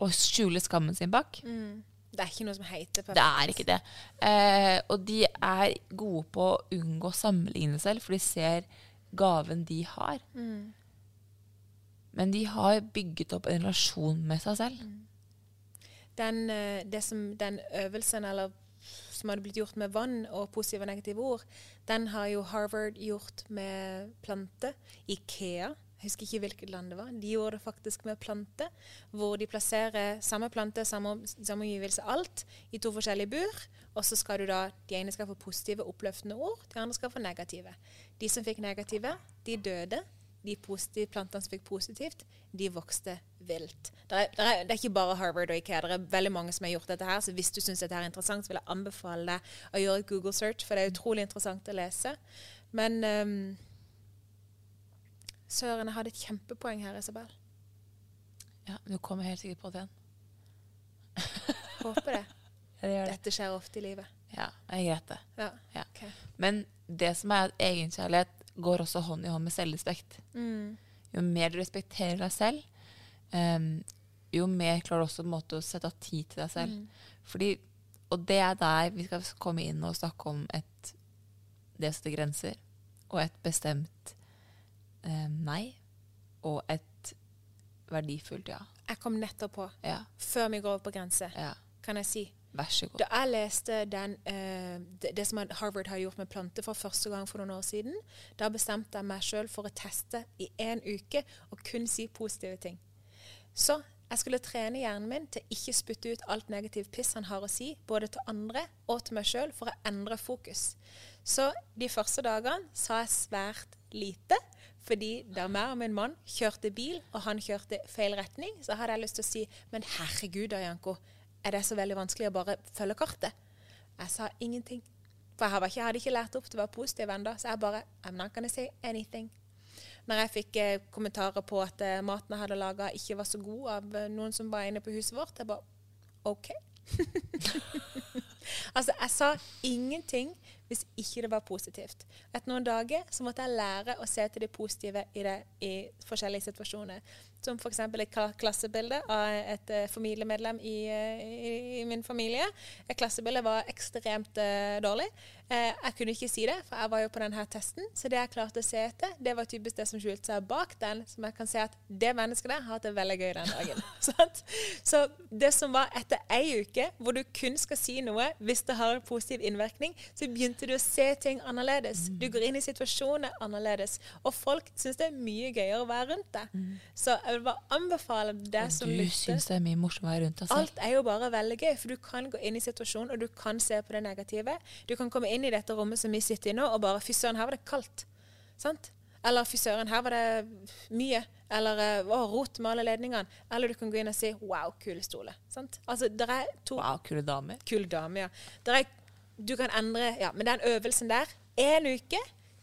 S2: å skjule skammen sin bak.
S1: Det er ikke noe som heter
S2: Det er ikke det. Eh, og de er gode på å unngå å sammenligne selv, for de ser gaven de har. Men de har bygget opp en relasjon med seg selv.
S1: Den, eh, som, den øvelsen eller, som hadde blitt gjort med vann og positive og negative ord, den har jo Harvard gjort med plante. Ikea, jeg husker ikke hvilket land det var, de gjorde det faktisk med plante. Hvor de plasserer samme plante, samme, samme omgivelse, alt, i to forskjellige bur. Og så skal du da, de ene skal få positive, oppløftende ord, de andre skal få negative. De som fikk negative, de døde. De positive plantene som fikk positivt, de vokste vilt. Det er, det er, er ikke bare Harvard og Ikea, det er veldig mange som har gjort dette her. Så hvis du syns dette er interessant, så vil jeg anbefale deg å gjøre et Google search, for det er utrolig interessant å lese. Men um, Søren, jeg hadde et kjempepoeng her, Isabel.
S2: Ja, Du kommer helt sikkert på det igjen.
S1: Håper det.
S2: Ja, det.
S1: Dette skjer ofte i livet.
S2: Ja, jeg vet det.
S1: Ja.
S2: Ja.
S1: Okay.
S2: Men det som er at egenkjærlighet går også hånd i hånd med selvrespekt.
S1: Mm.
S2: Jo mer du respekterer deg selv, um, jo mer klarer du også måte å sette av tid til deg selv. Fordi, og det er der vi skal komme inn og snakke om et det å sette grenser, og et bestemt um, nei, og et verdifullt ja.
S1: Jeg kom nettopp på,
S2: Ja,
S1: før vi går over på grense,
S2: ja.
S1: kan jeg si
S2: Vær så god.
S1: Da jeg leste den, uh, det, det som Harvard har gjort med planter for første gang for noen år siden, da bestemte jeg meg sjøl for å teste i én uke og kun si positive ting. Så jeg skulle trene hjernen min til ikke spytte ut alt negativ piss han har å si, både til andre og til meg sjøl, for å endre fokus. Så de første dagene sa jeg svært lite. Fordi da meg og min mann kjørte bil, og han kjørte feil retning, så hadde jeg lyst til å si Men herregud da, Janko. Er det så veldig vanskelig å bare følge kartet? Jeg sa ingenting. For jeg, ikke, jeg hadde ikke lært opp til å være positiv ennå, så jeg bare I'm not gonna say anything. Når jeg fikk eh, kommentarer på at eh, maten jeg hadde laga, ikke var så god av eh, noen som var inne på huset vårt, jeg bare OK. altså, jeg sa ingenting hvis ikke det var positivt. Etter noen dager så måtte jeg lære å se til det positive i, det, i forskjellige situasjoner. Som f.eks. et klassebilde av et eh, familiemedlem i, eh, i, i min familie. Et klassebilde var ekstremt uh, dårlig. Eh, jeg kunne ikke si det, for jeg var jo på denne testen. Så det jeg klarte å se etter, det var typisk det som skjulte seg bak den. Som jeg kan se at det mennesket der har hatt det veldig gøy den dagen. Så det som var etter ei uke, hvor du kun skal si noe hvis det har en positiv innvirkning, så begynte du å se ting annerledes. Du går inn i situasjoner annerledes. Og folk syns det er mye gøyere å være rundt deg. Så jeg vil bare anbefale det
S2: Og
S1: som
S2: du
S1: lytter
S2: syns det er mye morsommere å være rundt deg selv.
S1: Alt er jo bare veldig gøy, for du kan gå inn i situasjonen, og du kan se på det negative. Du kan komme inn i dette rommet som vi sitter i nå, og bare Fy søren, her var det kaldt. Sant? Eller fy søren, her var det mye. Eller eh, å, rot med alle ledningene. Eller du kan gå inn og si wow, kule stoler. Sant? Altså, det er to
S2: Wow, kule damer.
S1: kule damer, ja. Der er, du kan endre Ja, men den øvelsen der, én uke,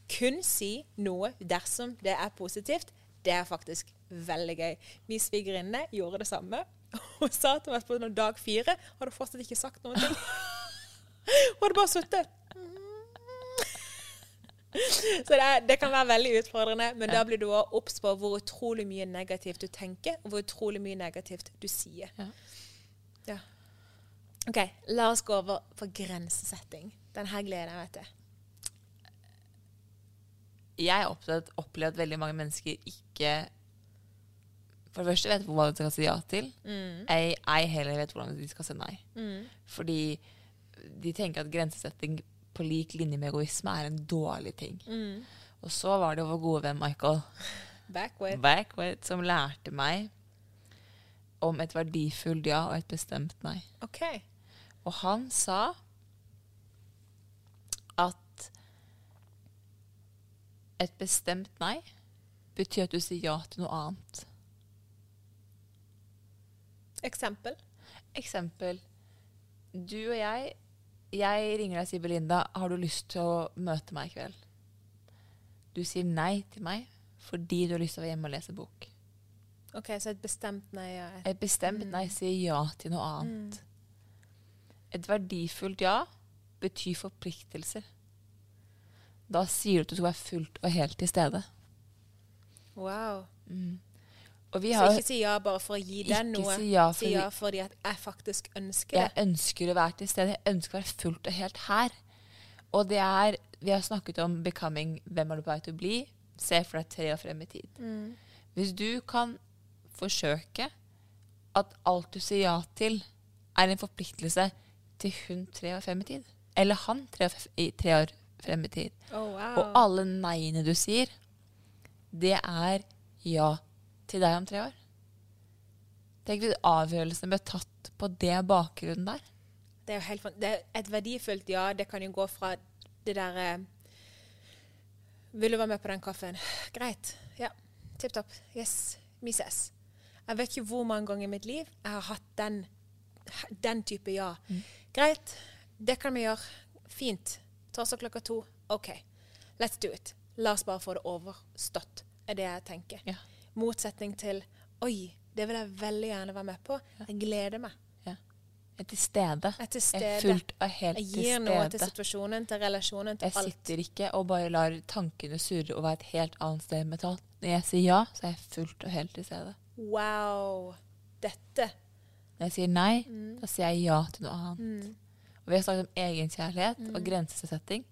S1: kun si noe dersom det er positivt. Det er faktisk veldig gøy. Min svigerinne gjorde det samme. Hun sa til meg på dag fire har du fortsatt ikke sagt noen ting. Hun hadde bare sittet. Så det, er, det kan være veldig utfordrende, men da blir du også obs på hvor utrolig mye negativt du tenker, og hvor utrolig mye negativt du sier.
S2: Ja.
S1: Ja. OK, la oss gå over på grensesetting. Den her gleder jeg meg til.
S2: Jeg har opplevd, opplevd at veldig mange mennesker ikke For det første vet hva de skal si ja til. Mm. Jeg, jeg, heller vet hvordan de skal si nei. Fordi de tenker at grensesetting på lik linje med egoisme er en dårlig ting. Og så var det vår gode venn Michael
S1: Back with.
S2: Backward som lærte meg om et verdifullt ja og et bestemt nei.
S1: Okay.
S2: Og han sa at et bestemt nei betyr at du sier ja til noe annet.
S1: Eksempel.
S2: Eksempel. Du og jeg Jeg ringer deg og sier Belinda, har du lyst til å møte meg i kveld? Du sier nei til meg fordi du har lyst til å være hjemme og lese bok.
S1: OK, så et bestemt nei ja. et-
S2: Et bestemt nei sier ja til noe annet. Et verdifullt ja betyr forpliktelser. Da sier du at du skal være fullt og helt til stede.
S1: Wow.
S2: Og vi
S1: Så ikke si ja bare for å gi
S2: deg
S1: noe.
S2: si ja
S1: si
S2: fordi-
S1: ja fordi at jeg faktisk ønsker
S2: Jeg
S1: det.
S2: ønsker å være til stede. Jeg ønsker å være fullt og helt her. Og det er Vi har snakket om becoming. Hvem er du på vei til å bli? Se for deg tre år frem i tid. Hvis du kan forsøke at alt du sier ja til, er en forpliktelse til hun tre år frem i tid, eller han tre år, tre år frem i tid,
S1: Oh, wow.
S2: og alle nei-ene du sier, det er ja til deg om tre år. Tenk hvis avgjørelsene ble tatt på det bakgrunnen der.
S1: Det er jo helt det er Et verdifullt ja, det kan jo gå fra det derre Vil du være med på den kaffen? Greit. Ja. Tipp topp. Yes. Vi ses. Jeg vet ikke hvor mange ganger i mitt liv jeg har hatt den, den type ja. Greit. Det kan vi gjøre. Fint. Torsdag klokka to. OK. Let's do it. La oss bare få det overstått, er det jeg tenker.
S2: Ja.
S1: Motsetning til Oi, det vil jeg veldig gjerne være med på. Jeg gleder meg.
S2: Ja. Jeg er til stede.
S1: Jeg er til
S2: Jeg er
S1: stede.
S2: fullt og helt
S1: Jeg gir noe til situasjonen, til relasjonen, til
S2: Jeg
S1: alt.
S2: sitter ikke og bare lar tankene surre og være et helt annet sted mentalt. Når jeg sier ja, så er jeg fullt og helt til stede.
S1: Wow. Dette.
S2: Når jeg sier nei,
S1: Mm.
S2: da sier jeg ja til noe annet. Og vi har snakket om egenkjærlighet
S1: Mm.
S2: og grensesetting.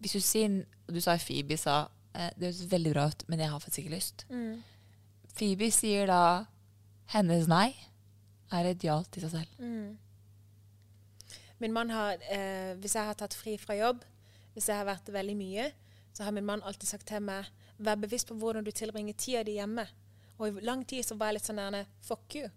S2: Hvis du sier Du sa Phoebe sa eh, det høres veldig bra ut, men jeg har faktisk ikke lyst.
S1: Mm.
S2: Phoebe sier da hennes nei er et ja til seg selv.
S1: Mm. Min mann har, eh, Hvis jeg har tatt fri fra jobb, hvis jeg har vært veldig mye, så har min mann alltid sagt til meg Vær bevisst på hvordan du tilbringer tida di hjemme. Og i lang tid så var jeg litt sånn nærme Fuck you.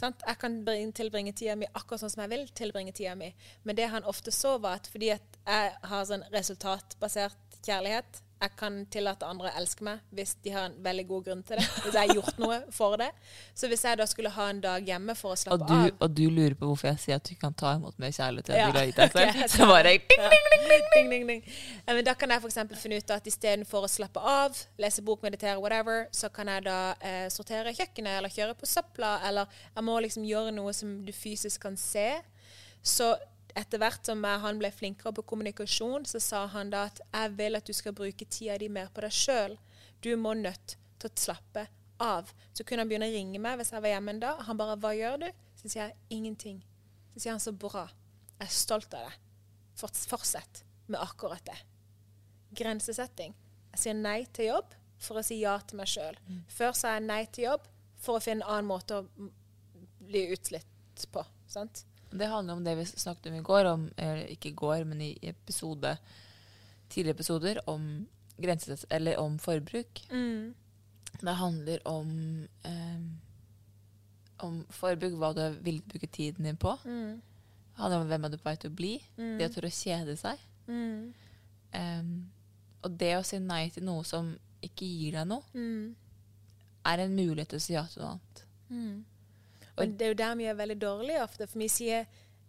S1: Sant? Jeg kan bring- tilbringe tida mi akkurat sånn som jeg vil tilbringe tida mi. Men det han ofte så, var at fordi at jeg har sånn resultatbasert kjærlighet, Jeg kan tillate andre å elske meg hvis de har en veldig god grunn til det. Hvis jeg har gjort noe for det. Så hvis jeg da skulle ha en dag hjemme for å
S2: Og
S1: slappe
S2: du,
S1: av
S2: og du lurer på hvorfor jeg sier at du kan ta imot mer kjærlighet enn
S1: Ja,
S2: du har gitt deg selv. Så bare ding, ding, ding, ding.
S1: ding, ding, ding. Ja, men da kan jeg f.eks. finne ut at istedenfor å slappe av, lese bok, meditere, whatever, så kan jeg da eh, sortere kjøkkenet eller kjøre på søpla, eller jeg må liksom gjøre noe som du fysisk kan se. Så etter hvert som han ble flinkere på kommunikasjon, så sa han da at jeg vil at du skal bruke tida di mer på deg sjøl. Du må nødt til å slappe av. Så kunne han begynne å ringe meg hvis jeg var hjemme en dag. Han bare 'Hva gjør du?' Så sier jeg ingenting. Så sier han 'Så bra. Jeg er stolt av deg. Fortsett med akkurat det. Grensesetting. Jeg sier nei til jobb for å si ja til meg sjøl. Før sa jeg nei til jobb for å finne en annen måte å bli utslitt på. Sant?
S2: Det handler om det vi snakket om i går, om, ikke i går, men i episode, tidligere episoder, om grenses, eller om forbruk. Det handler om, eh, om forbruk, hva du vil bruke tiden din på. Det handler om hvem er du på vei til å bli. Det å tørre å kjede seg. Um, og det å si nei til noe som ikke gir deg noe, er en mulighet til å si ja til noe annet.
S1: Og det er jo der vi er veldig dårlige ofte, for vi sier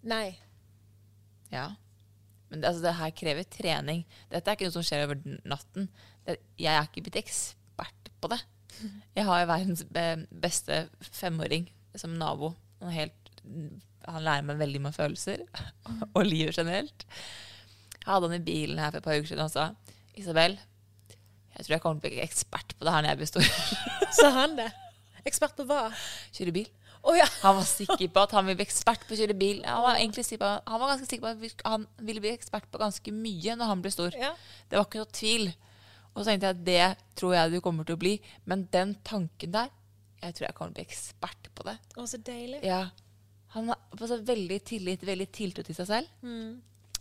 S1: nei.
S2: Ja. Men det, altså, det her krever trening. Dette er ikke noe som skjer over natten. Det, jeg er ikke blitt ekspert på det. Jeg har verdens beste femåring som nabo. Han, helt, han lærer meg veldig med følelser og livet generelt. Jeg hadde han i bilen her for et par uker siden og sa Isabel, jeg tror jeg kommer til å bli ekspert på det her når jeg blir stor.
S1: Sa han det? Ekspert på hva?
S2: Kjøre bil.
S1: Å ja.
S2: Han var sikker på at han ville bli ekspert på å kjøre bil. Han var, på, han var ganske sikker på at han ville bli ekspert på ganske mye når han ble stor.
S1: Ja.
S2: Det var ikke noe tvil. Og så tenkte jeg at det tror jeg du kommer til å bli. Men den tanken der, jeg tror jeg kommer til å bli ekspert på det.
S1: Å, så deilig.
S2: Ja. Han har så veldig tillit, veldig tiltro til seg selv.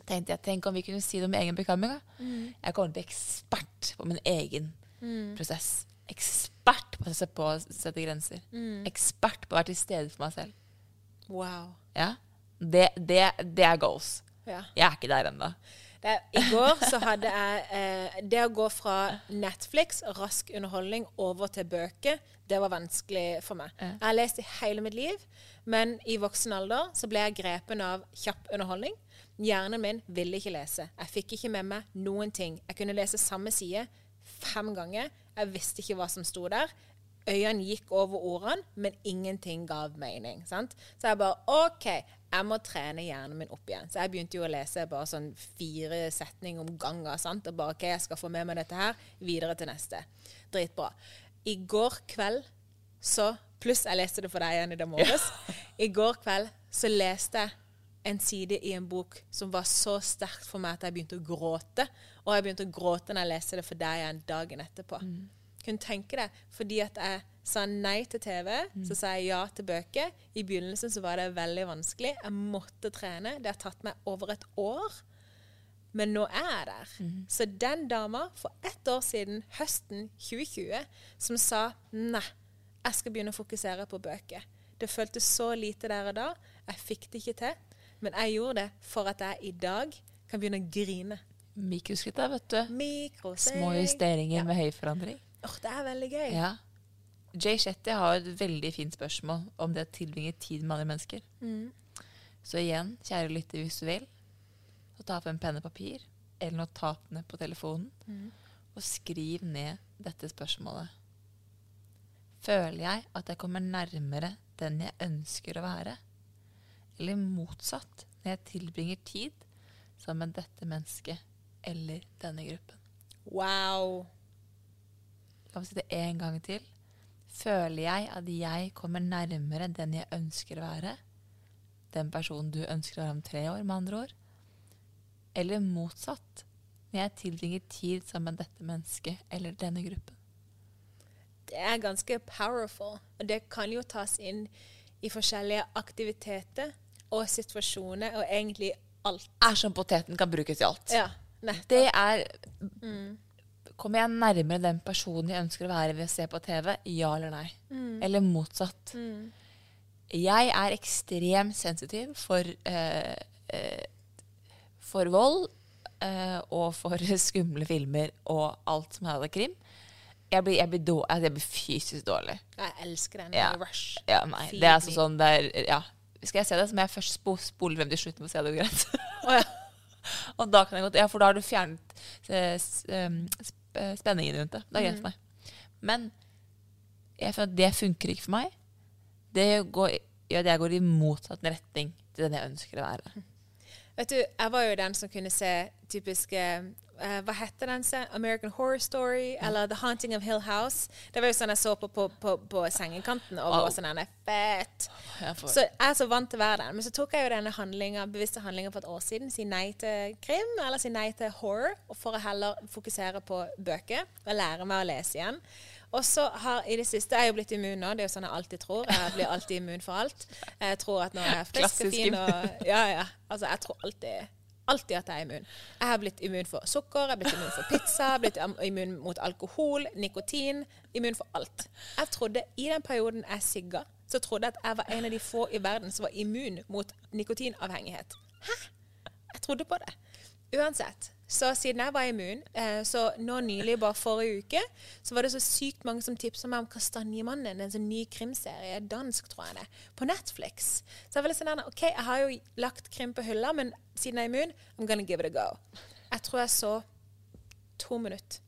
S2: Tenkte jeg, Tenk om vi kunne si det om egen becoming. Mm. Jeg kommer til å bli ekspert på min egen prosess. Ekspert på å sette, på å sette grenser. Ekspert på å være til stede for meg selv.
S1: Wow.
S2: Ja, Det, det, det er goals.
S1: Ja.
S2: Jeg er ikke der ennå.
S1: I går så hadde jeg eh, Det å gå fra Netflix, rask underholdning, over til bøker, det var vanskelig for meg. Jeg har lest i hele mitt liv, men i voksen alder så ble jeg grepen av kjapp underholdning. Hjernen min ville ikke lese. Jeg fikk ikke med meg noen ting. Jeg kunne lese samme side fem ganger. Jeg visste ikke hva som sto der. Øynene gikk over ordene, men ingenting gav mening. Sant? Så jeg bare OK, jeg må trene hjernen min opp igjen. Så jeg begynte jo å lese bare sånn fire setninger om ganger. Sant? Og bare OK, jeg skal få med meg dette her. Videre til neste. Dritbra. I går kveld så Pluss jeg leste det for deg igjen i dag morges. I går kveld så leste jeg en side i en bok som var så sterkt for meg at jeg begynte å gråte. Og jeg begynte å gråte når jeg leste det for deg igjen dagen etterpå. Kunne tenke deg, fordi at jeg sa nei til TV, så sa jeg ja til bøker. I begynnelsen så var det veldig vanskelig. Jeg måtte trene. Det har tatt meg over et år. Men nå er jeg der. Så den dama for ett år siden, høsten 2020, som sa nei, jeg skal begynne å fokusere på bøker. Det føltes så lite der og da. Jeg fikk det ikke til. Men jeg gjorde det for at jeg i dag kan begynne å grine.
S2: Mikroskritt der, vet du.
S1: Mikrosteg.
S2: Små justeringer med høy forandring.
S1: Åh, det er veldig gøy.
S2: Ja. Jay Shetty har et veldig fint spørsmål om det å tilbringe tid med andre mennesker. Så igjen, kjære lytter, hvis du vil, så ta frem penn og papir eller notatene på telefonen, og skriv ned dette spørsmålet. Føler jeg at jeg kommer nærmere den jeg ønsker å være? Eller motsatt, når jeg tilbringer tid sammen med dette mennesket eller denne gruppen?
S1: Wow.
S2: La meg si det en gang til. Føler jeg at jeg kommer nærmere den jeg ønsker å være? Den personen du ønsker å være om tre år, med andre ord? Eller motsatt, når jeg tilbringer tid sammen med dette mennesket eller denne gruppen?
S1: Det er ganske powerful. Og det kan jo tas inn i forskjellige aktiviteter og situasjoner, og egentlig alt.
S2: Er som poteten kan brukes i alt.
S1: Ja.
S2: Det er Kommer jeg nærmere den personen jeg ønsker å være ved å se på TV? Ja eller nei? Eller motsatt. Jeg er ekstremt sensitiv for, eh, eh, for vold eh, og for skumle filmer og alt som hadde krim. Jeg blir, jeg blir, dår- altså, jeg blir fysisk dårlig.
S1: Jeg elsker den.
S2: Ja.
S1: Rush.
S2: Ja, nei, det er altså sånn det er, ja. Skal jeg se det, så må jeg først spo, spole frem til slutten for å se det greit.
S1: Oh, ja.
S2: Og da kan jeg godt, ja, For da har du fjernet eh, sp- eh, spenningen rundt det. Det er greit
S1: Mm.
S2: for meg. Men jeg føler at det funker ikke for meg. Det går, gjør at jeg går i motsatt retning til den jeg ønsker å være.
S1: Vet du, jeg var jo den som kunne se typiske eh, Hva heter den? American Horror Story eller The Haunting of Hill House. Det var jo sånn jeg så på på, på, på sengekanten og var
S2: Wow.
S1: sånn her, Fett!
S2: Jeg får-
S1: Så jeg er så vant til å være den. Men så tok jeg jo denne handlingen, bevisste handlingen for et år siden. Si nei til krim, eller si nei til horror. For å heller fokusere på bøker og lære meg å lese igjen. Og så har i det siste Jeg er jo blitt immun nå. Det er jo sånn jeg alltid tror. Jeg blir alltid immun for alt. Jeg tror at når jeg er frisk og fin og Ja, ja. Altså, jeg tror alltid Alltid at jeg er immun. Jeg har blitt immun for sukker, jeg har blitt immun for pizza, jeg har blitt immun mot alkohol, nikotin. Immun for alt. Jeg trodde I den perioden jeg sigga, så trodde jeg at jeg var en av de få i verden som var immun mot nikotinavhengighet. Hæ? Jeg trodde på det. Uansett. Så siden jeg var immun, eh, så nå nylig, bare forrige uke, så var det så sykt mange som tipsa meg om Kastanjemannen, en sånn ny krimserie, dansk tror jeg det, på Netflix. Så jeg var litt sånn OK, jeg har jo lagt krim på hylla, men siden jeg er immun, I'm gonna give it a go. Jeg tror jeg så to minutter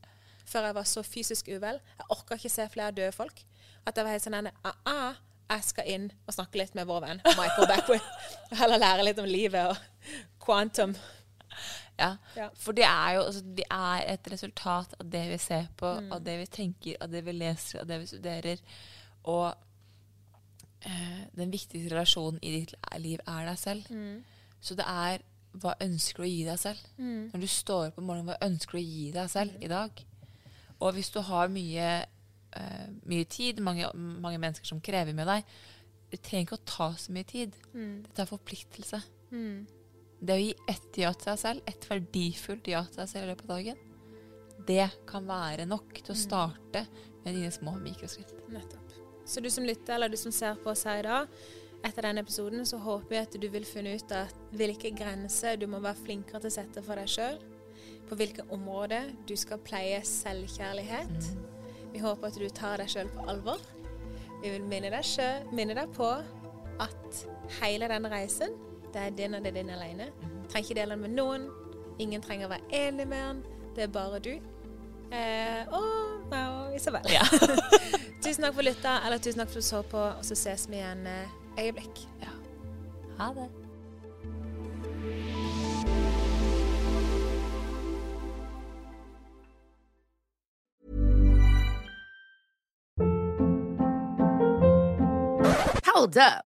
S1: før jeg var så fysisk uvel. Jeg orka ikke se flere døde folk. At jeg var helt sånn ah, ah, jeg skal inn og snakke litt med vår venn Michael Beckwith. Og heller lære litt om livet og quantum.
S2: Ja.
S1: Ja.
S2: For det er jo altså, det er et resultat av det vi ser på,
S1: Mm.
S2: av det vi tenker, av det vi leser, av det vi studerer. Og eh, den viktigste relasjonen i ditt liv er deg selv.
S1: Mm.
S2: Så det er hva ønsker du å gi deg selv? Når du står opp om morgenen, hva ønsker du å gi deg selv
S1: Mm.
S2: i dag? Og hvis du har mye, eh, mye tid, mange, mange mennesker som krever med deg, det trenger ikke å ta så mye tid.
S1: Mm.
S2: Dette er forpliktelse. Det å gi ett ja til seg selv, et verdifullt ja til seg selv i løpet av dagen, det kan være nok til å starte med dine små mikroskritt.
S1: Nettopp. Så du som lytter, eller du som ser på oss her i dag, etter denne episoden, så håper jeg at du vil finne ut at hvilke grenser du må være flinkere til å sette for deg sjøl. På hvilke områder du skal pleie selvkjærlighet. Vi håper at du tar deg sjøl på alvor. Vi vil minne deg, selv, minne deg på at hele den reisen, det er din og det er din alene. Trenger ikke dele den med noen. Ingen trenger å være enig med den. Det er bare du. Eh, og meg og Isabel. tusen takk for lytta, eller tusen takk for at du så på, og så ses vi igjen eh, øyeblikk. Ja.
S2: Ha det.
S3: Hold up.